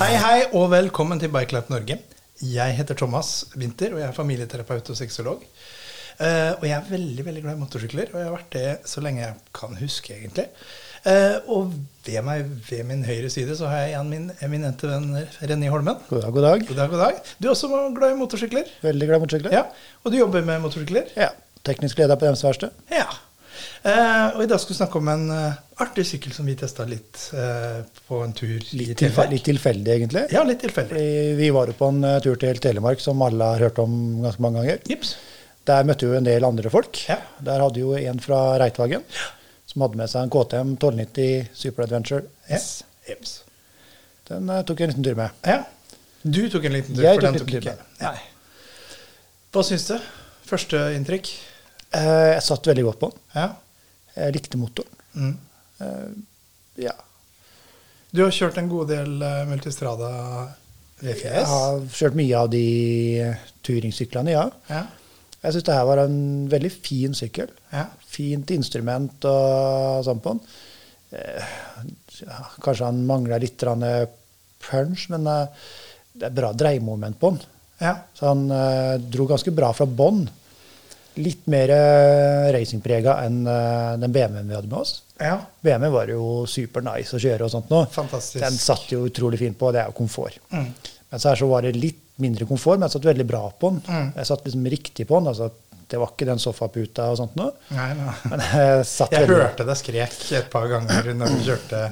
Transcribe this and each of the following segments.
Hei, hei, og velkommen til BikeLab Norge. Jeg heter Thomas Winther, og jeg er familieterapeut og sexolog. Uh, og jeg er veldig veldig glad i motorsykler, og jeg har vært det så lenge jeg kan huske, egentlig. Uh, og ved meg, ved min høyre side, så har jeg igjen min eminente venn René Holmen. God dag, god dag. God dag, god dag. Du er også glad i motorsykler? Veldig glad i motorsykler. Ja. Og du jobber med motorsykler? Ja. Teknisk leder på deres verksted. Ja. Eh, og i dag skal vi snakke om en uh, artig sykkel som vi testa litt uh, på en tur i Litt, tilfe Telemark. litt tilfeldig, egentlig. Ja, litt tilfeldig. Fordi vi var jo på en uh, tur til Telemark som alle har hørt om ganske mange ganger. Jips. Der møtte vi en del andre folk. Ja. Der hadde jo en fra Reitvagen som hadde med seg en KTM 1290 Super Adventure Ja. S. Jips. Den tok jeg en liten tur med. Ja. Du tok en liten tur, Jeg for den tok ikke jeg. Hva syns du? Første inntrykk? Eh, jeg satt veldig godt på den. Ja. Jeg likte motoren. Mm. Uh, ja. Du har kjørt en god del uh, Multistrada Jeg har kjørt mye av de turingsyklene, ja. Ja. Jeg syns det her var en veldig fin sykkel. Ja. Fint instrument og sånn på den. Uh, ja, kanskje han mangler litt punch, men det er bra dreiemoment på den. ja. Så han dro ganske bra fra bånn. Litt mer eh, racingprega enn eh, den BMW-en vi hadde med oss. ja. BMW var jo super nice å kjøre og sånt nå. Fantastisk. Den satt jo utrolig fint på, det er jo komfort. Mm. Men så her så var det litt mindre komfort, men jeg satt veldig bra på den. Mm. Jeg satt liksom riktig på den. altså Det var ikke den sofaputa og sånt noe. Nei, nei. Men jeg satt Jeg veldig hørte deg skrek et par ganger når du kjørte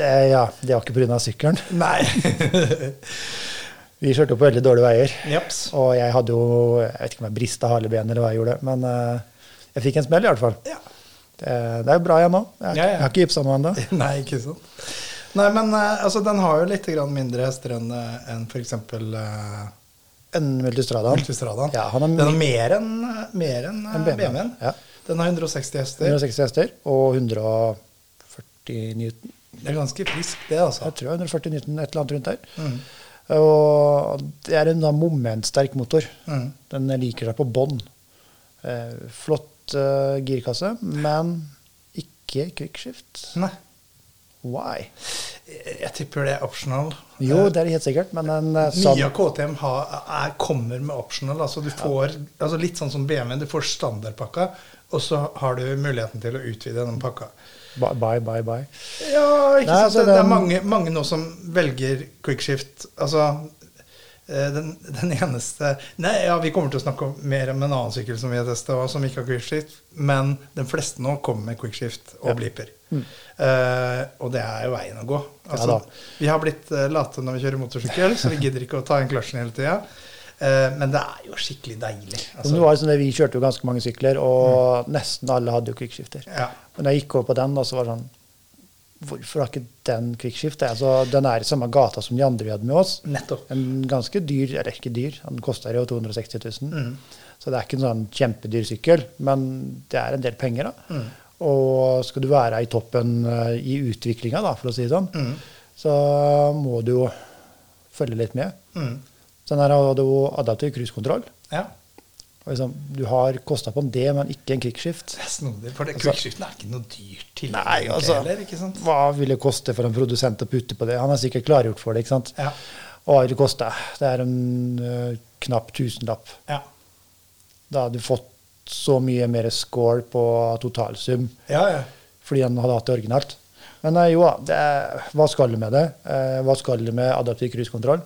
det, Ja, det var ikke pga. sykkelen. Nei. Vi kjørte på veldig dårlige veier. Jeps. Og jeg hadde jo Jeg vet ikke om jeg brista haleben eller hva jeg gjorde, men uh, jeg fikk en smell i hvert fall. Ja. Det, det er jo bra, jeg nå. Jeg, Ja, ja. jeg har ikke gipsa noe ennå. Nei, ikke sant. Nei, men uh, altså, den har jo litt grann mindre hester enn en f.eks. Uh, En Multistradaen. Multistradaen. Ja, han har den har mer enn eh, mer enn En BMW. BMW-en. Ja. Den har 160 hester. 160 hester og 140 newton. Det er ganske friskt, det, altså. Jeg tror jeg 140 newton, et eller annet rundt der. Mm. Og det er en da momentsterk motor. Mm. Den liker seg på bånn. Eh, flott eh, girkasse, men ikke quickshift. Nei. Why? Jeg tipper det er optional. Jo, Eh, det er det helt sikkert, men en eh, sånn Mye av KTM har, er, kommer med optional. Altså du får, altså Litt sånn som BMW. Du får standardpakka, og så har du muligheten til å utvide den pakka. Bye, bye, bye. Ja, ikke Nei, sant? altså, det, det er mange, mange nå som velger quickshift. Altså eh, den, den eneste Nei, ja, Vi kommer til å snakke mer om en annen sykkel som vi har testa, som ikke har quickshift. Men de fleste nå kommer med quickshift og Ja. bliper. Uh, og det er jo veien å gå. Altså, ja, vi har blitt uh, late når vi kjører motorsykkel, så vi gidder ikke å ta inn kløtsjen hele tida. Eh, men det er jo skikkelig deilig. Altså, var sånn at vi kjørte jo ganske mange sykler, og nesten alle hadde jo kvikkskifter. ja. Men da jeg gikk over på den, da, så var det sånn Hvorfor har ikke den quickskift? Altså, den er i samme gata som de andre vi hadde med oss. Nettopp. En ganske dyr, eller ikke dyr, den koster jo 260 000. Mm. Så det er ikke en sånn kjempedyr sykkel, men det er en del penger. da. Mm. Og skal du være i toppen eh, i utviklinga, da, for å si det sånn, Mm. så må du jo følge litt med. Mm. Den her hadde jo adaptiv cruisekontroll. ja. Liksom, du har kosta på en det, men ikke en kickskift. Det er snodig, for det Altså- quickskiften er ikke noe dyrt til Nei, altså, heller, ikke sant? Hva vil det koste for en produsent å putte på det? Han er sikkert klargjort for det. ikke sant? Ja. Og hva vil det koste? Det er en uh, knapp tusenlapp. Ja. Da hadde du fått så mye mer score på totalsum Ja, ja. fordi han hadde hatt det originalt. Men eh, jo da, hva skal du med det? Eh, hva skal du med adaptiv cruisekontroll?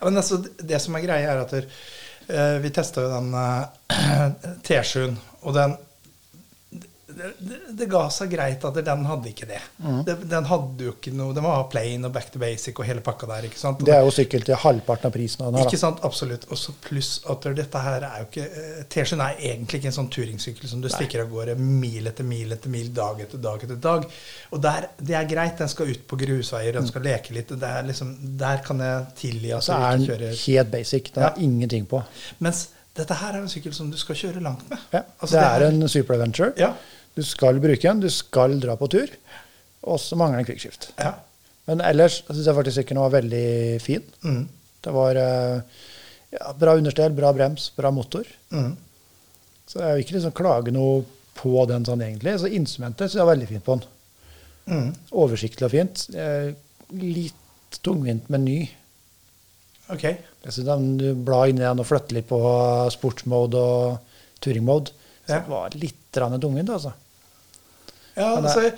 Ja, altså, det som er greia, er at eh, vi testa jo den eh, T7-en, og den det, det ga seg greit at den hadde ikke det. Mm. det. Den hadde jo ikke noe Den var plain og back to basic og hele pakka der. ikke sant? Og Det er jo sykkel til halvparten av prisen av den her. Ikke sant, absolutt. Og så pluss at dette her er jo ikke eh, T-skjorten er egentlig ikke en sånn turingsykkel som du stikker av gårde mil etter mil etter mil, dag etter dag etter dag. Og der, det er greit, den skal ut på grusveier, den skal leke litt. Det er liksom, der kan jeg tilgi at Så du er ikke kjører helt basic. Ja. har ingenting på. Mens dette her er en sykkel som du skal kjøre langt med. Ja. Altså, det er en super adventure. Ja. Du skal bruke den, du skal dra på tur. Og så mangler den kvikkskift. Ja. Men ellers syns jeg faktisk sykkelen var veldig fin. Mm. Det var eh, ja, bra understell, bra brems, bra motor. Mm. Så jeg vil ikke liksom klage noe på den sånn egentlig. Så instrumentet syns jeg var veldig fint på den. Mm. Oversiktlig og fint. Eh, Litt tungvint, men ny. Ok. Jeg synes den, Du blar inn igjen den og flytter litt på sportsmode og touringmode. Så Ja. det var litt tungvint, altså. Ja, altså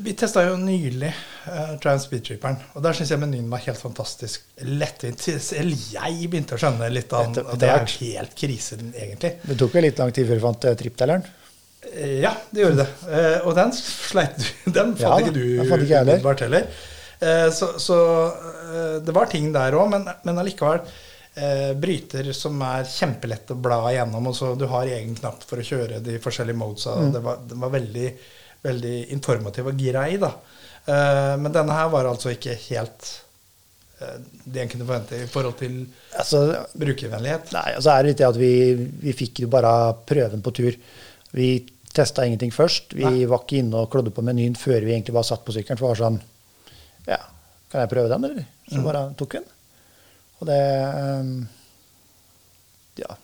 Vi testa jo nylig uh, Trans Speedtripperen, og der syns jeg menyen var helt fantastisk. Lettvint. Selv jeg begynte å skjønne litt av at det er helt krise, egentlig. Det tok jo litt lang tid før vi fant eh, tripptelleren. Eh, Ja, det gjorde det. Uh, og den sleit du Den fant Ja ikke du jeg heller. umiddelbart heller. Eh, så så det var ting der òg, men, men allikevel eh, bryter som er kjempelett å bla igjennom. Og så du har egen knapp for å kjøre de forskjellige modesa. Mm. Det, var, det var veldig, veldig informativ og grei, da. Eh, men denne her var altså ikke helt eh, det en kunne forvente i forhold til Altså, brukervennlighet. Nei, altså er det litt det at vi, vi fikk jo bare prøven på tur. Vi testa ingenting først. Vi Nei. var ikke inne og klodde på menyen før vi egentlig var satt på sykkelen. For det var sånn Ja, kan jeg prøve den, eller? Så bare tok vi den. Og det um, Ja.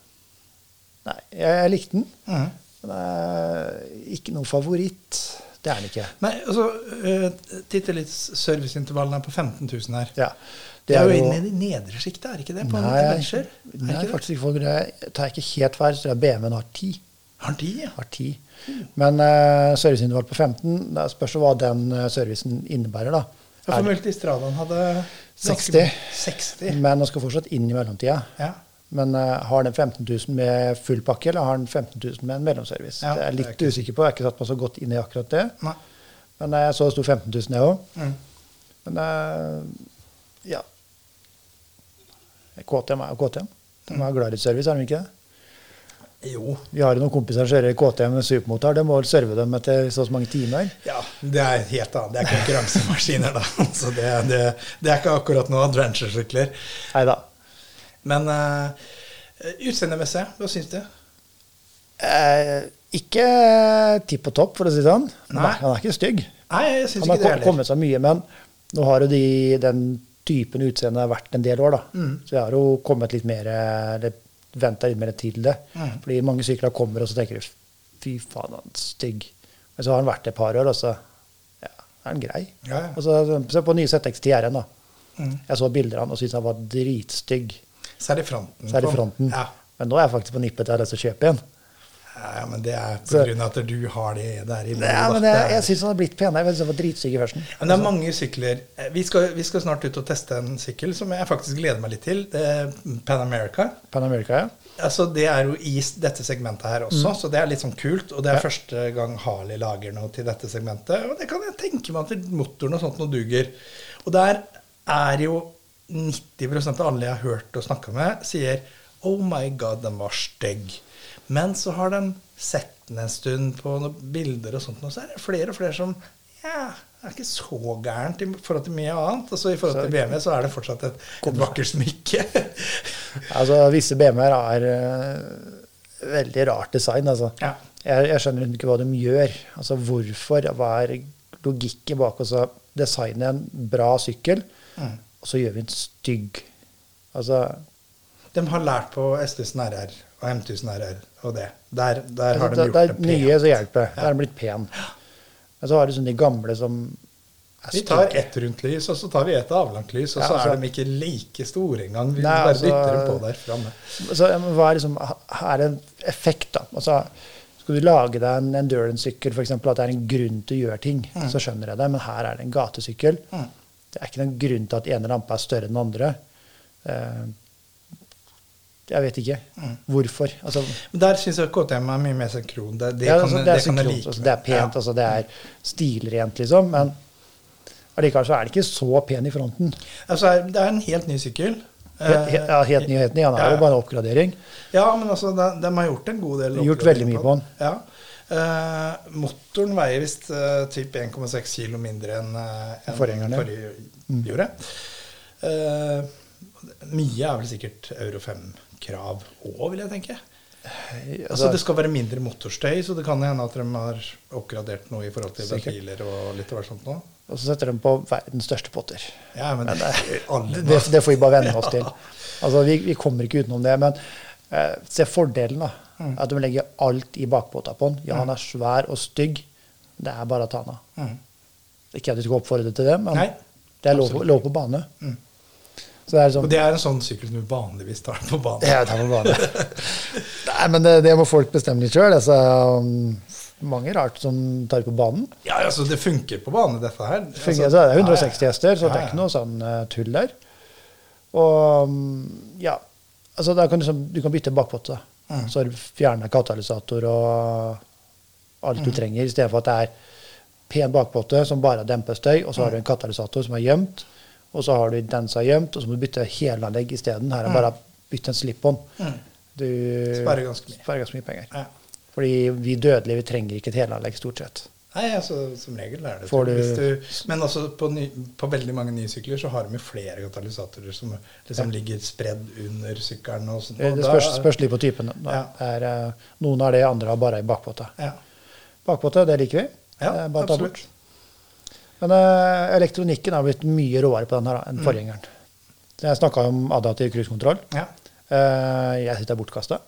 Nei, jeg, jeg likte den. Mm. Men det er ikke noe favoritt. Det er den ikke. Nei, altså uh, Titte litt serviceintervallene på 15 000 her. Ja, Det er jo inne i nedre sjiktet, er ikke det? På Nei, en Er nei ikke faktisk ikke. Tar Jeg ikke helt feil, så BMW-en har 10. Har de, ja. har 10. Men uh, serviceintervall på 15, det spørs hva den eh, servicen innebærer, da. Ja, For Multistradaen hadde 60. 60. Men den skal fortsatt inn i mellomtida. Ja. Men uh, har den 15 000 med full pakke, eller har den 15 000 med en mellomservice? Ja, det er jeg det er litt usikker på. Jeg har ikke satt meg så godt inn i akkurat det. Nei. Men eh, jeg så det sto 15 000, jeg òg. Mm. Men uh, ja. KTM er jo KTM. De er glad i service, er de ikke det? Jo. Vi har noen kompiser som kjører KTM supermotor. De må serve dem etter så mange timer. Ja, det er helt annet. Det er konkurransemaskiner, da. Så det, det, det er ikke akkurat noen adventure-sykler. Nei da. Men uh, utseendemessig, hva syns du? Eh, ikke tipp og topp, for å si det sånn. Nei. han er ikke stygg. Nei, jeg Han har ikke det Han heller. kommet seg mye, men nå har jo de, den typen utseende vært en del år, da. Mm. Så jeg har jo kommet litt mer eller venta litt mer tid til det. Mm. Fordi mange sykler kommer, og så tenker du fy faen, han er stygg. Men så har han vært det et par år, og så ja, er han grei. Ja, ja. Og så Se på nye ZX10 RN, da. Mm. Jeg så bilder av han og syntes han var dritstygg. Særlig fronten. Det fronten. Ja. Men nå er jeg faktisk på nippet til å kjøpe en. Ja, men det er av at du har det der i blodet. Ja, men jeg, Det jeg syns han har blitt penere. Jeg var dritsyk i førsten. Men det er mange sykler. Eh, Vi skal, vi skal snart ut og teste en sykkel som jeg faktisk gleder meg litt til. Det er Pan America. Pan America, ja. Altså, det er jo i dette segmentet her også, så det er litt sånn kult. Og det er Mm. Ja. første gang Harley lager noe til dette segmentet. Og det kan jeg tenke meg at motoren og sånt noe duger. Og der er jo 90% av alle jeg har hørt og snakka med, sier Oh my god, den var stygg. Men så har de sett den en stund på noen bilder og sånt, og så er det flere og flere som Ja, det er ikke så gærent i forhold til mye annet. Og så i forhold til BMW så er det fortsatt et, et vakkert smykke. Altså, visse BMW-er har uh, veldig rart design, altså. Ja. Jeg, jeg skjønner ikke hva de gjør. Altså, hvorfor? Hva er logikken bak å designe en bra sykkel, Mm. og så gjør vi en stygg? Altså, De har lært på S1000 RR og M1000 RR og det. Der, der har de gjort det er det er nye som hjelper. Der er den blitt pen. Men så har du sånn de gamle som er Vi tar ett rundt lys, og så tar vi et avlangt lys, og Ja, så altså- er de ikke like store engang. Vi Nei, bare altså- dytter dem på der framme. Så hva er liksom, er en effekt, da. Altså, skal du lage deg en endurance-sykkel, f.eks. at det er en grunn til å gjøre ting, så skjønner jeg det. Men her er det en gatesykkel. Mm. Det er ikke noen grunn til at ene lampe er større enn den andre. Eh, Jeg vet ikke hvorfor. Altså, Men der syns jeg KTM er mye mer synkron. Det, det, ja, altså, det, det, er kan jeg synkront, like. altså, det er pent, Ja. altså, det er stilrent, liksom. Men allikevel så er det ikke så pen i fronten. Altså, det er en helt ny sykkel. Helt, he- ja, helt ny, helt ny. Han er ja, jo bare en oppgradering. Ja, men altså, de, de har gjort en god del. Gjort veldig mye på den. Ja. Eh, motoren veier visst uh, typ 1,6 kilo mindre enn uh, en Forgjengeren, ja. forrige gjorde. Eh, mye er vel sikkert Euro 5-krav òg, vil jeg tenke. Altså, Altså, det skal være mindre motorstøy, så det kan hende at de har oppgradert noe i forhold til ventiler og litt av hvert sånt nå. og så setter de på verdens største potter. Ja, men, Men det, det, det får vi bare venne oss til. Altså, vi, vi kommer ikke utenom det. Men eh, se fordelen, da. Mm. At de legger alt i bakpota på den. Ja, han er svær og stygg. Det er bare å ta Mm. Ikke at vi skal oppfordre til det, men Nei, det er lov, lov på bane. Mm. Så det er sånn Og det er en sånn sykkel som vi vanligvis tar på banen. Ja, det er på bane. Nei, men det, det må folk bestemme litt sjøl. Altså, mange rart som tar på banen. Ja, altså, det funker på bane, dette her. Altså, så er det er 160 ja. hester, så det Ja, er ikke noe sånn uh, tull der. Og um, ja, altså da kan du, du kan bytte bakpotte. Mm. Så har du fjerna katalysator og alt du Mm. trenger, i stedet for at det er pen bakpotte som bare demper støy, og så har du Mm. en katalysator som er gjemt, og så har du er gjemt, og så må du bytte helanlegg isteden. Her er Mm. bare bytte en slip-on. Mm. Du Sparer ganske mye. sparer ganske mye penger. Ja. Fordi vi dødelige vi trenger ikke et helanlegg, stort sett. Nei, altså, som regel er det det. du- men også på, ny, på veldig mange nye sykler så har de flere katalysatorer som liksom ligger spredd under sykkelen. Og sånt, og det spørs, spørs litt på typen. Ja. Er, eh, noen har det, andre har bare i bakpotte. Ja, Bakpotte, det liker vi. ja bare absolutt. ta bort. Men uh, elektronikken har blitt mye råere på den her da, enn forgjengeren. Så Jeg snakka om adaptiv cruisekontroll. Ja. Uh, jeg syns det er bortkasta.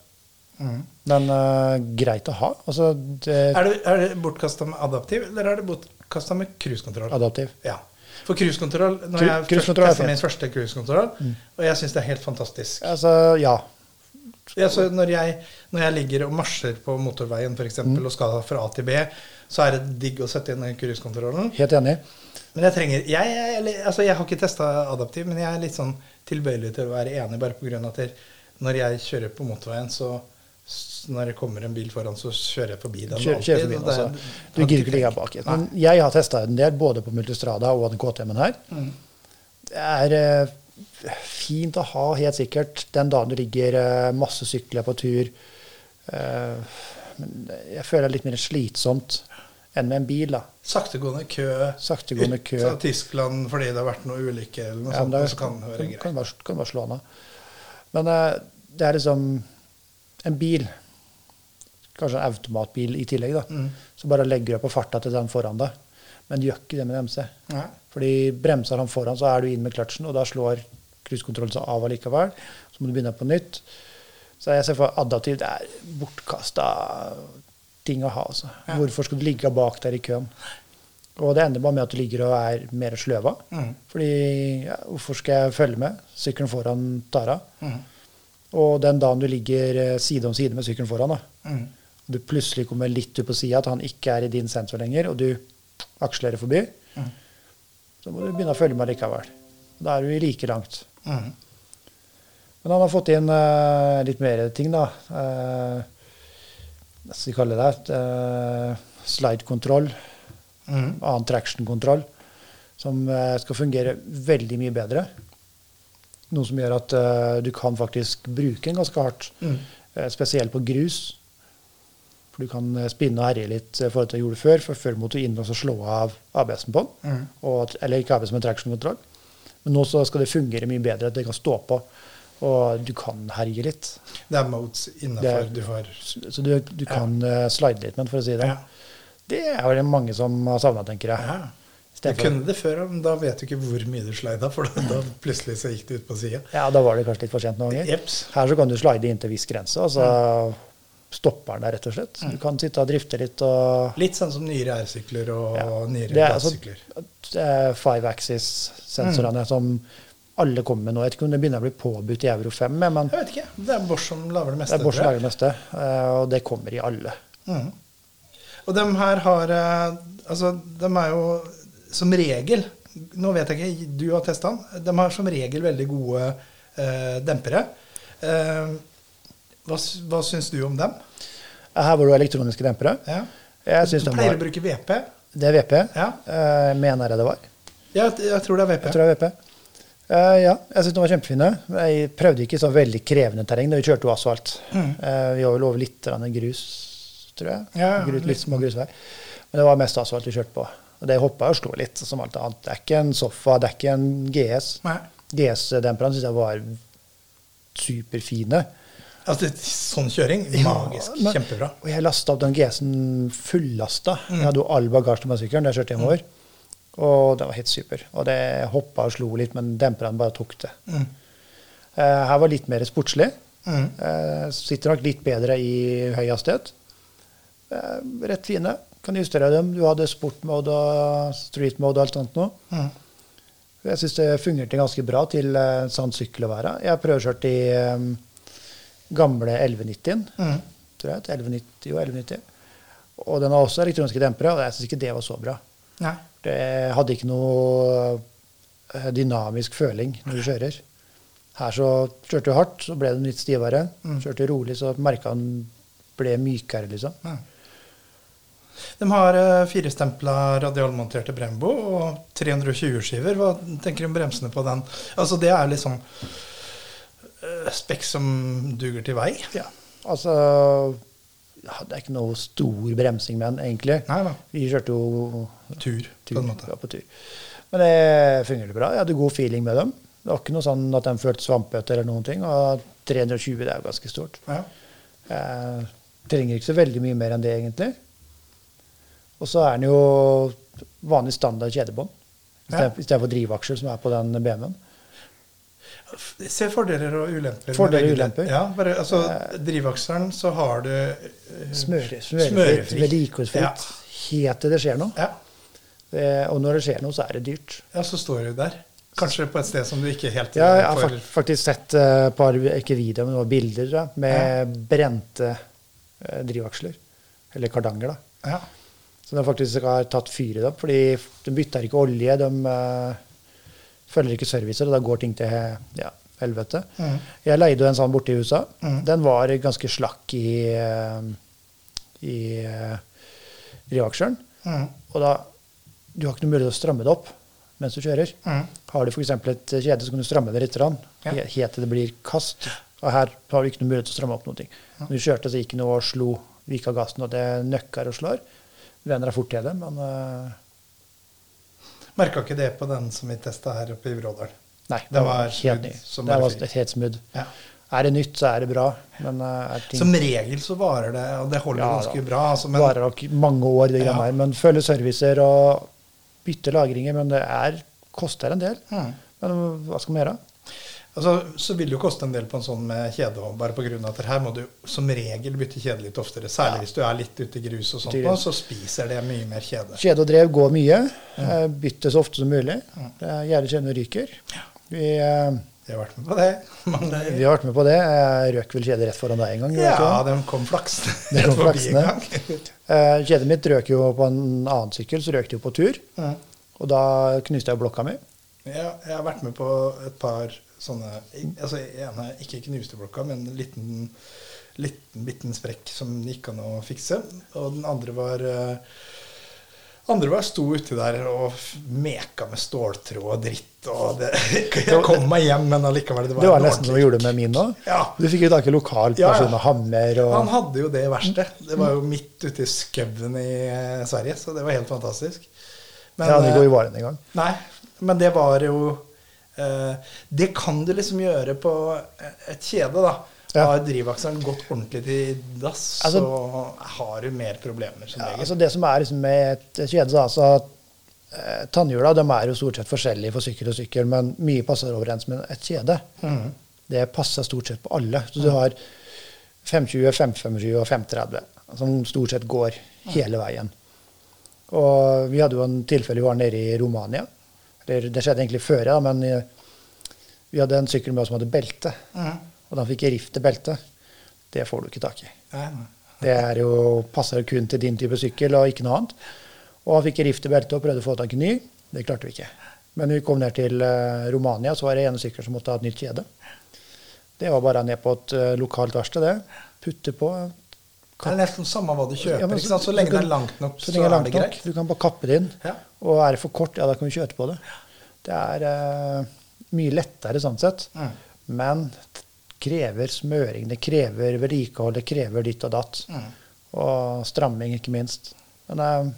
Mhm. Men uh, greit å ha. Altså, det, Er det, er det bortkasta med adaptiv, eller er det bortkasta med cruisekontroll? adaptiv. Ja. For cruisekontroll Når Cru- jeg er testet min første cruisekontroll, og jeg syns det er helt fantastisk. Altså, ja. Ja, når, jeg, når jeg ligger og marsjer på motorveien for eksempel, Mm. og skal fra A til B, så er det digg å sette inn den cruisekontrollen. Helt enig. Men jeg trenger jeg, jeg, altså jeg har ikke testa adaptiv, men jeg er litt sånn tilbøyelig til å være enig, bare pga. at jeg, når jeg kjører på motorveien, så når det kommer en bil foran, så kjører jeg forbi den. Kjører, kjører forbi er- Altså. Du gidder ikke ligge bak. Men jeg har testa en del, både på Multistrada og den KTM-en her. Mm. Det er eh, fint å ha, helt sikkert, den dagen du ligger eh, masse sykler på tur. Eh, men jeg føler det er litt mer slitsomt enn med en bil. da. Saktegående kø, Saktegående kø. ut av Tyskland fordi det har vært noe ulykke, eller noe Ja, sånt, og så kan det være kan, greit. kan, bare, kan bare slå ned. Men uh, det er liksom en bil, kanskje en automatbil i tillegg, da, Mm. så bare legger du på farta til den foran deg. Men du gjør ikke det med en MC. Nei. Fordi bremser han foran, så er du inn med kløtsjen, og da slår cruisekontrollen seg av allikevel. Så må du begynne på nytt. Så jeg ser for adaptiv det er bortkasta ting å ha. Altså. Ja. Hvorfor skal du ligge bak der i køen? Og det ender bare med at du ligger og er mer sløva. Mm. Fordi ja, hvorfor skal jeg følge med? Sykkelen foran tar av. Mm. Og den dagen du ligger eh, side om side med sykkelen foran, da, mm. og du plutselig kommer litt ut på sida, at han ikke er i din sensor lenger, og du akselerer forbi, mm. så må du begynne å følge med likevel. Da er du like langt. Mhm. Men han har fått inn uh, litt mer ting, da. Uh, hva skal vi kalle det? Uh, Slide-kontroll. mm. Annen traction-kontroll. Som uh, skal fungere veldig mye bedre. Noe som gjør at uh, du kan faktisk bruke den ganske hardt. mm. Spesielt på grus. For du kan spinne og herje litt i forhold til det du gjorde før. For før måtte du inn og slå av ABS-en på den. Mm. Og, eller ikke ABS, men traction-kontroll. Men nå så skal det fungere mye bedre. At det kan stå på. Og du kan herje litt. Det er modes innafor du har Så du, du kan eh, slide litt med den, for å si det. ja. Det er vel mange som har savna, tenker jeg. ja. Du kunne det før, men da vet du ikke hvor mye du slida, for da, da plutselig så gikk det ut på sida. Ja, da var det kanskje litt for sent noen ganger. Her så kan du slide inn til viss grense, og så stopper den der, rett og slett. Du kan sitte og drifte litt og Litt sånn som nyere R-sykler og Ja. nyere Det er altså- er five axis-sensorene Mm. som alle kommer med nå. Jeg vet ikke om det begynner å bli påbudt i Euro 5, men Jeg vet ikke. Det er Bosch som lager det meste. det er Bosch som lager det meste, eh, og det kommer i alle. Mm. Og de her har eh, Altså, de er jo som regel Nå vet jeg ikke, du har testa den. De har som regel veldig gode eh, dempere. Eh, hva, hva syns du om dem? Her var det elektroniske dempere. Ja. Jeg synes Du de pleier var, å bruke VP. Det er VP. Ja. Eh, mener jeg det var. Ja, jeg tror det er VP. Jeg tror det er VP. Eh, ja, jeg syns de var kjempefine. Jeg prøvde ikke så veldig krevende terreng vi kjørte jo asfalt. Eh, vi var vel over litt grus, tror jeg. Mm. Ja, grus, litt. litt små grusvei. Men det var mest asfalt vi kjørte på. Og det hoppa og slo litt, som alt annet. Det er ikke en Sofa, det er ikke en GS. GS-demperne syns jeg var superfine. Altså, sånn kjøring, magisk. Ja, men- Kjempebra. Og jeg lasta opp den GS-en fullasta. Jeg hadde jo all bagasjen på sykkelen da jeg kjørte hjemover. Og det var helt super. Og det hoppa og slo litt, men demperne bare tok det. Mm. Uh, her var litt mer sportslig. Mm. Uh, sitter nok litt bedre i høy hastighet. Uh, rett fine. Kan justere dem. Du hadde sportmode og street mode og alt sånt noe. Mm. Jeg syns det fungerte ganske bra til uh, sånn sykkel å være. Jeg har prøvekjørt i um, gamle 1190-en. Mm. Tror jeg. 1190 og 1190. Og den har også elektroniske dempere, og jeg syns ikke det var så bra. Nei. Det hadde ikke noe eh, dynamisk føling når du kjører. Her så kjørte du hardt, så ble den litt stivere. Mm. Kjørte rolig, så merka den ble mykere, liksom. Ja. De har uh, firestempla radialmonterte Brembo og 320-skiver. Hva tenker du om bremsene på den? Altså, det er liksom uh, spekk som duger til vei. Ja, altså ja, Det er ikke noe stor bremsing med den, egentlig. Nei da. Vi kjørte jo Tur, tur, på en måte. ja, på tur. Men det fungerte bra. Jeg hadde god feeling med dem. Det var ikke noe sånn at de følte svampete eller noen ting. Og 320 det er jo ganske stort. Ja. Jeg trenger ikke så veldig mye mer enn det, egentlig. Og så er den jo vanlig standard kjedebånd. Ja. for drivaksjer, som er på den BMW-en. Se fordeler og ulemper. Fordeler og ulemper. Ja, bare, altså, Drivakselen så har du uh, Smøre, Smørefri. smørefritt, vedlikeholdsfritt. Helt til det skjer noe. Ja. Det, og når det skjer noe, så er det dyrt. ja, så står du der. Kanskje på et sted som du ikke helt Ja, jeg har faktisk sett et par ikke videoer, men noen bilder da, med med brente uh, drivaksler. Eller kardanger, da. ja. Så de faktisk har tatt fyret opp. Fordi de bytter ikke olje, de eh, følger ikke servicer, og da går ting til ja, helvete. Mm. Jeg leide jo en sånn borte i USA. Mm. Den var ganske slakk i, eh, i uh, drivaksjeren. Mhm. Og da Du har ikke noe mulighet til å stramme det opp mens du kjører. Mhm. Har du f.eks. et kjede, så kan du stramme det litt. Ja. Helt til det blir kast. Og her har du ikke noe mulighet til å stramme opp noe. Når vi kjørte, så gikk noe og slo vika gassen, og det nøkker og slår. Venner er fort til det, men eh, Merka ikke det på den som vi testa her oppe i Vrådal. nei. Det var helt ny. Det var helt smooth. Ja. Er det nytt, så er det bra. Men er ting Som regel så varer det, og det holder Ja, ganske bra. Altså, men, varer nok mange år, det Ja. Men følger servicer og bytter lagringer. Men det er, koster en del. Mm. Men hva skal man gjøre? Altså, så vil det jo koste en del på en sånn med kjede òg, bare pga. at her må du som regel bytte kjede litt oftere. Særlig Ja. hvis du er litt ute i grus og sånt, grus. så spiser det mye mer kjede. Kjede og drev går mye. Mm. Bytte så ofte som mulig. Mm. Gjerdet kjenner ryker. ryker. Vi, eh, Jeg har vært med på det. mange vi har vært med på det. Jeg røk vel kjedet rett foran deg en gang. Ja, den kom flaksende Det kom en flaksende. Eh, Kjedet mitt røk jo på en annen sykkel, så røk det jo på tur. Mm. Og da knuste jeg blokka mi. Ja, jeg har vært med på et par sånne altså ene ikke knuste blokka, men en liten, liten bitten sprekk som gikk an å fikse. Og den andre var eh, andre var sto uti der og meka med ståltråd og dritt. Og det, jeg kom meg hjem, men allikevel. Det var, Det var nesten som du gjorde med min òg. Ja. Du fikk jo tak i lokal person og hammer og Han hadde jo det verste. Det var jo midt ute i skauen i eh, Sverige, så det var helt fantastisk. Men, Jeg hadde ikke eh, i varen engang. Nei, men det var jo Det kan du liksom gjøre på et kjede, da. Ja. Har drivakselen gått ordentlig til dass, Altså- så har du mer problemer som Ja, regel. altså det som er liksom med et kjede, så altså eh, Tannhjula de er jo stort sett forskjellige for sykkel og sykkel, men mye passer overens med et kjede. Mm. Det passer stort sett på alle. Så du har 520, 525 og 530 som stort sett går hele veien. Og vi hadde jo en tilfelle vi var nede i Romania. Eller, det skjedde egentlig før, ja, men eh, vi hadde en sykkel med oss som hadde belte. Mm. Og da fikk jeg rift til belte. Det får du ikke tak i. Nei. Det er jo, passer kun til din type sykkel og ikke noe annet. Og han fikk rift i beltet og prøvde å få tak i ny. Det klarte vi ikke. Men når vi kom ned til uh, Romania, så var det ene sykkelen som måtte ha et nytt kjede. Det var bare ned på et uh, lokalt verksted, det. Putte på. Det er nesten samme hva du kjøper. Ja, så? Så lenge kan- det er langt nok, Så så, er langt det nok. greit. Du kan bare kappe det inn. Ja. Og er det for kort, ja, da kan du kjøre på det. Det er uh, mye lettere sånn sett. Mm. Men det krever smøring, det krever vedlikehold, det krever ditt og datt. Mm. Og stramming, ikke minst. Men uh,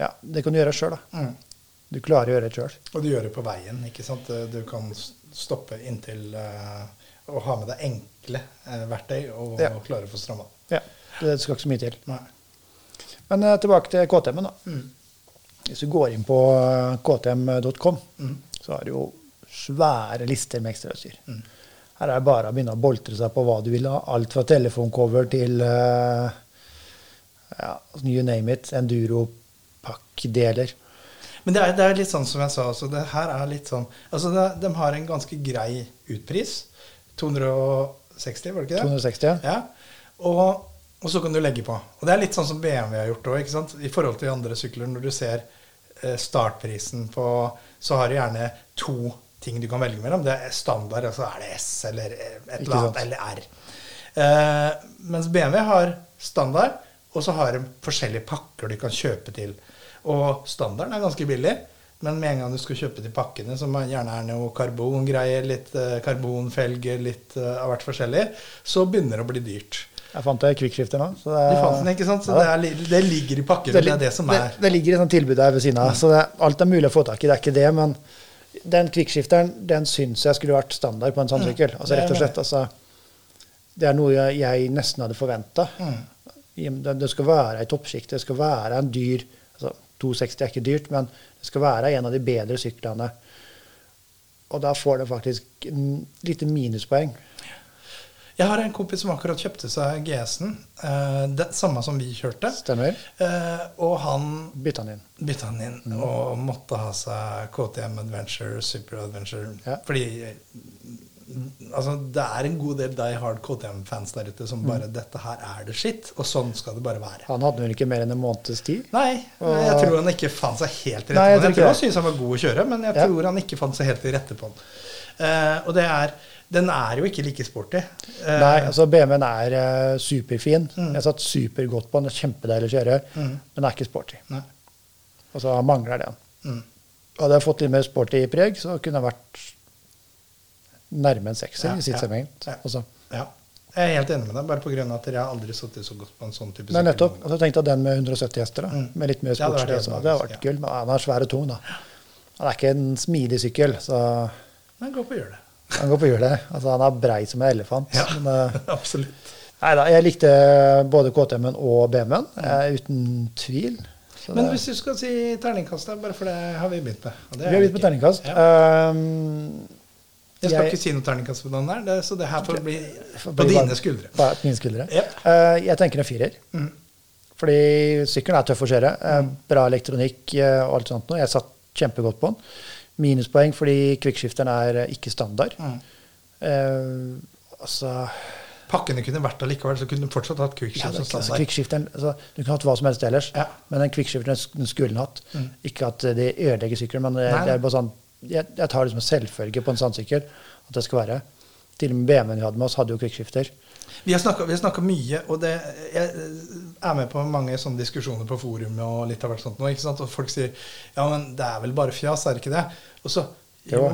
ja, det kan du gjøre sjøl, da. Mm. Du klarer å gjøre det sjøl. Og du gjør det på veien. ikke sant? Du kan stoppe inntil uh, og ha med deg enkle eh, verktøy og Ja. klare å få stramma. Ja, det skal ikke så mye til. Nei. Men eh, tilbake til KTM-en. da. Mm. Hvis du går inn på eh, ktm.com, Mm. så har du jo svære lister med ekstrautstyr. Her er det bare å begynne å boltre seg på hva du vil ha. Alt fra telefoncover til uh, ja, you name it. Enduro-pakkdeler. Men det er, det er litt sånn som jeg sa, også. det her er litt sånn altså det, De har en ganske grei utpris. 260, var det ikke det? 260. Ja. Og, og så kan du legge på. Og det er litt sånn som BMW har gjort òg, i forhold til andre sykler. Når du ser eh, startprisen på Så har du gjerne to ting du kan velge mellom. Det er standard, og så er det S eller eh, et eller annet, eller R. Eh, mens BMW har standard, og så har de forskjellige pakker du kan kjøpe til. Og standarden er ganske billig. Men med en gang du skal kjøpe til pakkene, som gjerne er noe karbongreier, litt eh, karbonfelger, litt av hvert forskjellig, så begynner det å bli dyrt. Jeg fant det kvikkskifter nå. Så det, fant den, ikke sant? Så Ja. det, er, det ligger i pakken. Det, det, er det som er det ligger i sånn tilbud her ved siden av. Så det, alt er mulig å få tak i, det er ikke det. Men den kvikkskifteren den syns jeg skulle vært standard på en sånn sykkel. Altså, rett og slett, altså, det er noe jeg, nesten hadde forventa. Det, det skal være i toppsjikt. Det skal være en dyr altså, 260 er ikke dyrt, men det skal være en av de bedre syklene. Og da får det faktisk mm, lite minuspoeng. Jeg har en kompis som akkurat kjøpte seg GS-en. Eh, det samme som vi kjørte. Stemmer? Eh, og han Bytta den inn. bytta den inn Mm. og måtte ha seg KTM Adventure, Super Adventure. Ja. Fordi mm, altså, det er en god del die hard KTM-fans der ute Mm. som bare 'Dette her er det skitt', og sånn skal det bare være. Han hadde vel ikke mer enn en måneds tid? Nei, Og- jeg tror han ikke fant seg helt rette på den. Jeg tror han syntes han var god å kjøre, men jeg Ja. tror han ikke fant seg helt til rette på den. Eh, og det er Den er jo ikke like sporty. Eh, Nei, altså BMW-en er uh, superfin. Mm. Jeg satt supergodt på den. Kjempedeilig å kjøre. Mm. Men den er ikke sporty. Nei. Og så mangler den. Mm. Hadde jeg fått litt mer sporty preg, så kunne jeg vært nærme en sekser Ja, i sitt ja, ja. Altså. Ja. Jeg er helt enig med deg, bare pga. at jeg aldri sittet så godt på en sånn type Nei, nettopp. nettopp. så tenkte jeg den med 170 hester, da. Mm. med litt mer Det sportslig. helt Det hadde vært ja. gull. Men den er svær og tung, da. Den er ikke en smidig sykkel, så Men gå på og gjør det. Han går på hjulet. Altså, han er brei som en elefant. Ja, Men, uh, absolutt. Neida, jeg likte både KTM-en og BMW-en, uh, uten tvil. Så Men det- hvis du skal si terningkast, da, bare for det har vi begynt med. vi har begynt med terningkast. Ja. Um, Jeg skal jeg- ikke si noe terningkast på den der, det, så det her får bli på bli bare- dine skuldre. På mine skuldre. Yep. Uh, jeg tenker en firer. Mm. Fordi sykkelen er tøff å kjøre. Mm. Bra elektronikk eh, og alt sånt. noe. Jeg satt kjempegodt på den. Minuspoeng fordi kvikkskifteren er eh, ikke standard. Mm. Eh, altså Pakkene kunne vært allikevel, så kunne du fortsatt hatt ja, som standard. altså, Du kunne hatt hva som helst ellers, Ja. men den kvikkskifteren den skulle den hatt. Mm. Ikke at det ødelegger sykkelen, men det, det er bare sånn jeg, jeg tar det som en selvfølge på en sandsykkel at det skal være. Til og med BMW-en vi hadde med oss, hadde jo kvikkskifter. Vi har snakka mye, og det, jeg er med på mange sånne diskusjoner på forumet og litt av hvert sånt nå, ikke sant? Og folk sier ja, men det er vel bare fjas, er det ikke det? Og så jo,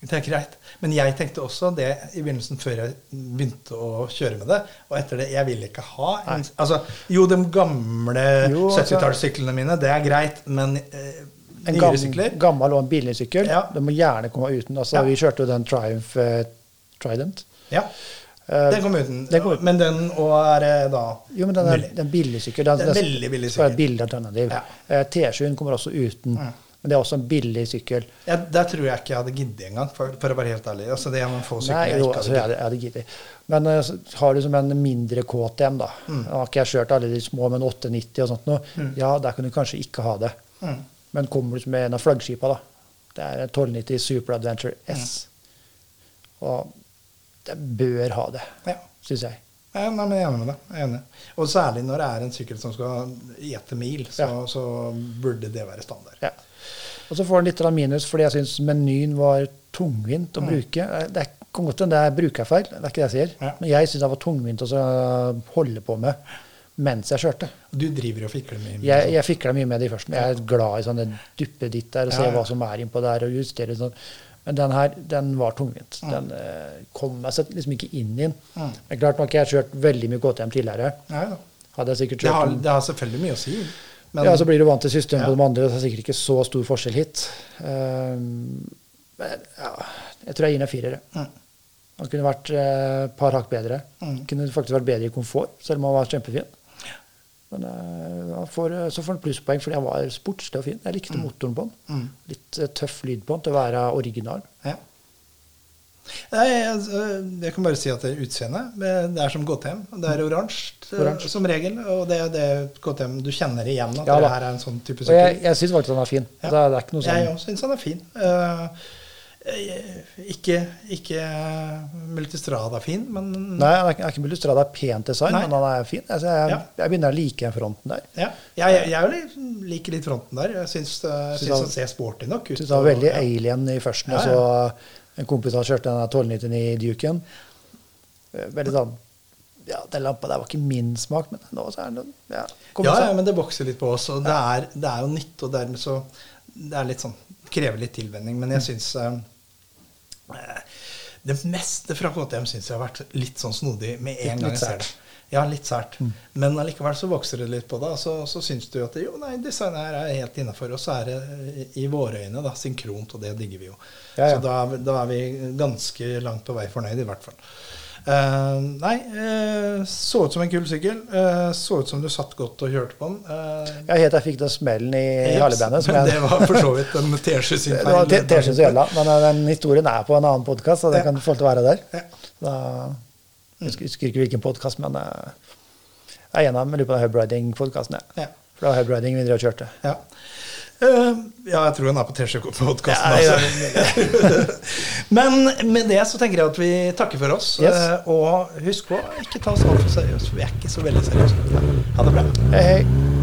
det er greit. Men jeg tenkte også det i begynnelsen før jeg begynte å kjøre med det. Og etter det Jeg vil ikke ha en, Altså, jo, de gamle altså- 70-tallssyklene mine, det er greit, men eh, En nyere gammel og en billig sykkel. Ja. Den må gjerne komme uten. Altså, Ja. Vi kjørte jo den Triumph eh, Trident. Ja. Eh, Den kom uten. den kom uten. Men den òg er da Jo, men den er, en den billig sykkel. Den, Det er den- veldig billig sykkel. et billig alternativ. Ja. Eh, T7-en kommer også uten. Mm. Men det er også en billig sykkel. Ja, der tror jeg ikke jeg hadde giddet engang, for, for å være helt ærlig. Altså, det er noen få sykler Nei, jeg ikke altså, hadde jeg hadde, giddet. Men uh, har du som en mindre KTM, da. Mm. Nå har ikke jeg kjørt alle de små, men 890 og sånt noe. Ja, der kan du kanskje ikke ha det. Mm. Men kommer du med en av flaggskipa, da. Det er en 1290 Super Adventure S. Og det bør ha det, Ja. syns jeg. Ja, nei, men jeg er enig med deg. Jeg er enig. Og særlig når det er en sykkel som skal gjete mil, så, Ja. så burde det være standard. Ja. Og så får den litt minus fordi jeg syns menyen var tungvint å bruke. Eh, Det er kan godt hende det er brukerfeil, det er ikke det jeg sier. Ja. Men jeg syns det var tungvint å holde på med mens jeg kjørte. Du driver og fikler mye. med Jeg, jeg fikla mye med det i førsten. Jeg er glad i sånne duppeditt der og se hva som er innpå der, og justere sånn. Men den her, den var tungvint. Den eh, kom meg så liksom ikke inn i den. Mm. Men klart nok, jeg har kjørt veldig mye KTM tidligere. Ja. Hadde jeg sikkert Det kjørt har, den- det har selvfølgelig mye å si. Men ja, så blir du vant til systemet på de andre, det er sikkert ikke så stor forskjell hit. Um, men ja, jeg tror jeg gir den en firer. Mm. Han kunne vært eh, et par hakk bedre. Mm. Kunne faktisk vært bedre i komfort, selv om han var kjempefin. Men eh, får, så får han plusspoeng fordi han var sportslig og fin. Jeg likte motoren på han. Mm. Litt eh, tøff lyd på han til å være original. Ja. Nei, jeg, jeg kan bare si at det er utseendet. Det er som KTM. Det er oransje eh, som regel. Og det er det KTM du kjenner igjen. At Ja det her er en sånn type Og jeg, sykkel. jeg syns faktisk han er fin. Ja. Det, er, det er ikke noe Jeg sånn òg syns han er fin. Eh, eh, ikke ikke Multistrada fin, men Nei, han er ikke, ikke Multistrada pent design, Nei. men han er fin. Altså, jeg, Ja. jeg begynner å like den fronten der. ja. Jeg, jeg, jeg liker litt fronten der. Jeg syns, eh, syns han- ser sporty nok ut. Synes han var og- veldig ja. alien i førsten. Ja, Og så en kompis har kjørte den 1299 Duken. Eh, Veldig sånn Ja, den lampa der var ikke min smak, men nå så er den ja, Ja, ja, men det vokser litt på oss. Og det er, det er jo nytt, og dermed så Det er litt sånn Krever litt tilvenning. Men jeg syns eh, Det meste fra KTM syns jeg har vært litt sånn snodig med en Litt- gang jeg ser det. Ja, litt sært. Men allikevel så vokser det litt på det. Så, så syns du at jo, nei, designet her er helt innafor. Og så er det i våre øyne da, synkront, og det digger vi jo. Ja, ja. Så da, da er vi ganske langt på vei fornøyd, i hvert fall. Eh, nei, uh, så ut som en kul sykkel. Uh, så ut som du satt godt og kjørte på den. Uh, Ja, helt til jeg fikk den smellen i Harley-bandet. jeg- det var for så vidt en T-skjorte sin Det var T- T-skjorte gjelda, men den historien er på en annen podkast, så det Ja. kan få lov til å være der. Ja. Da, jeg husker- ikke hvilken podkast, men jeg er en av dem. Lurer på Hubriding-podkasten. Ja. For det var Hubriding vi drev og kjørte. Ja. Eh, ja, jeg tror han er på T-skjorte-podkasten. Ja, ja, altså. Men med det så tenker jeg at vi takker for oss. Yes. eh, og husk på, ikke ta oss altfor seriøst, for vi er ikke så veldig seriøse. Ha det bra. Hei, hei.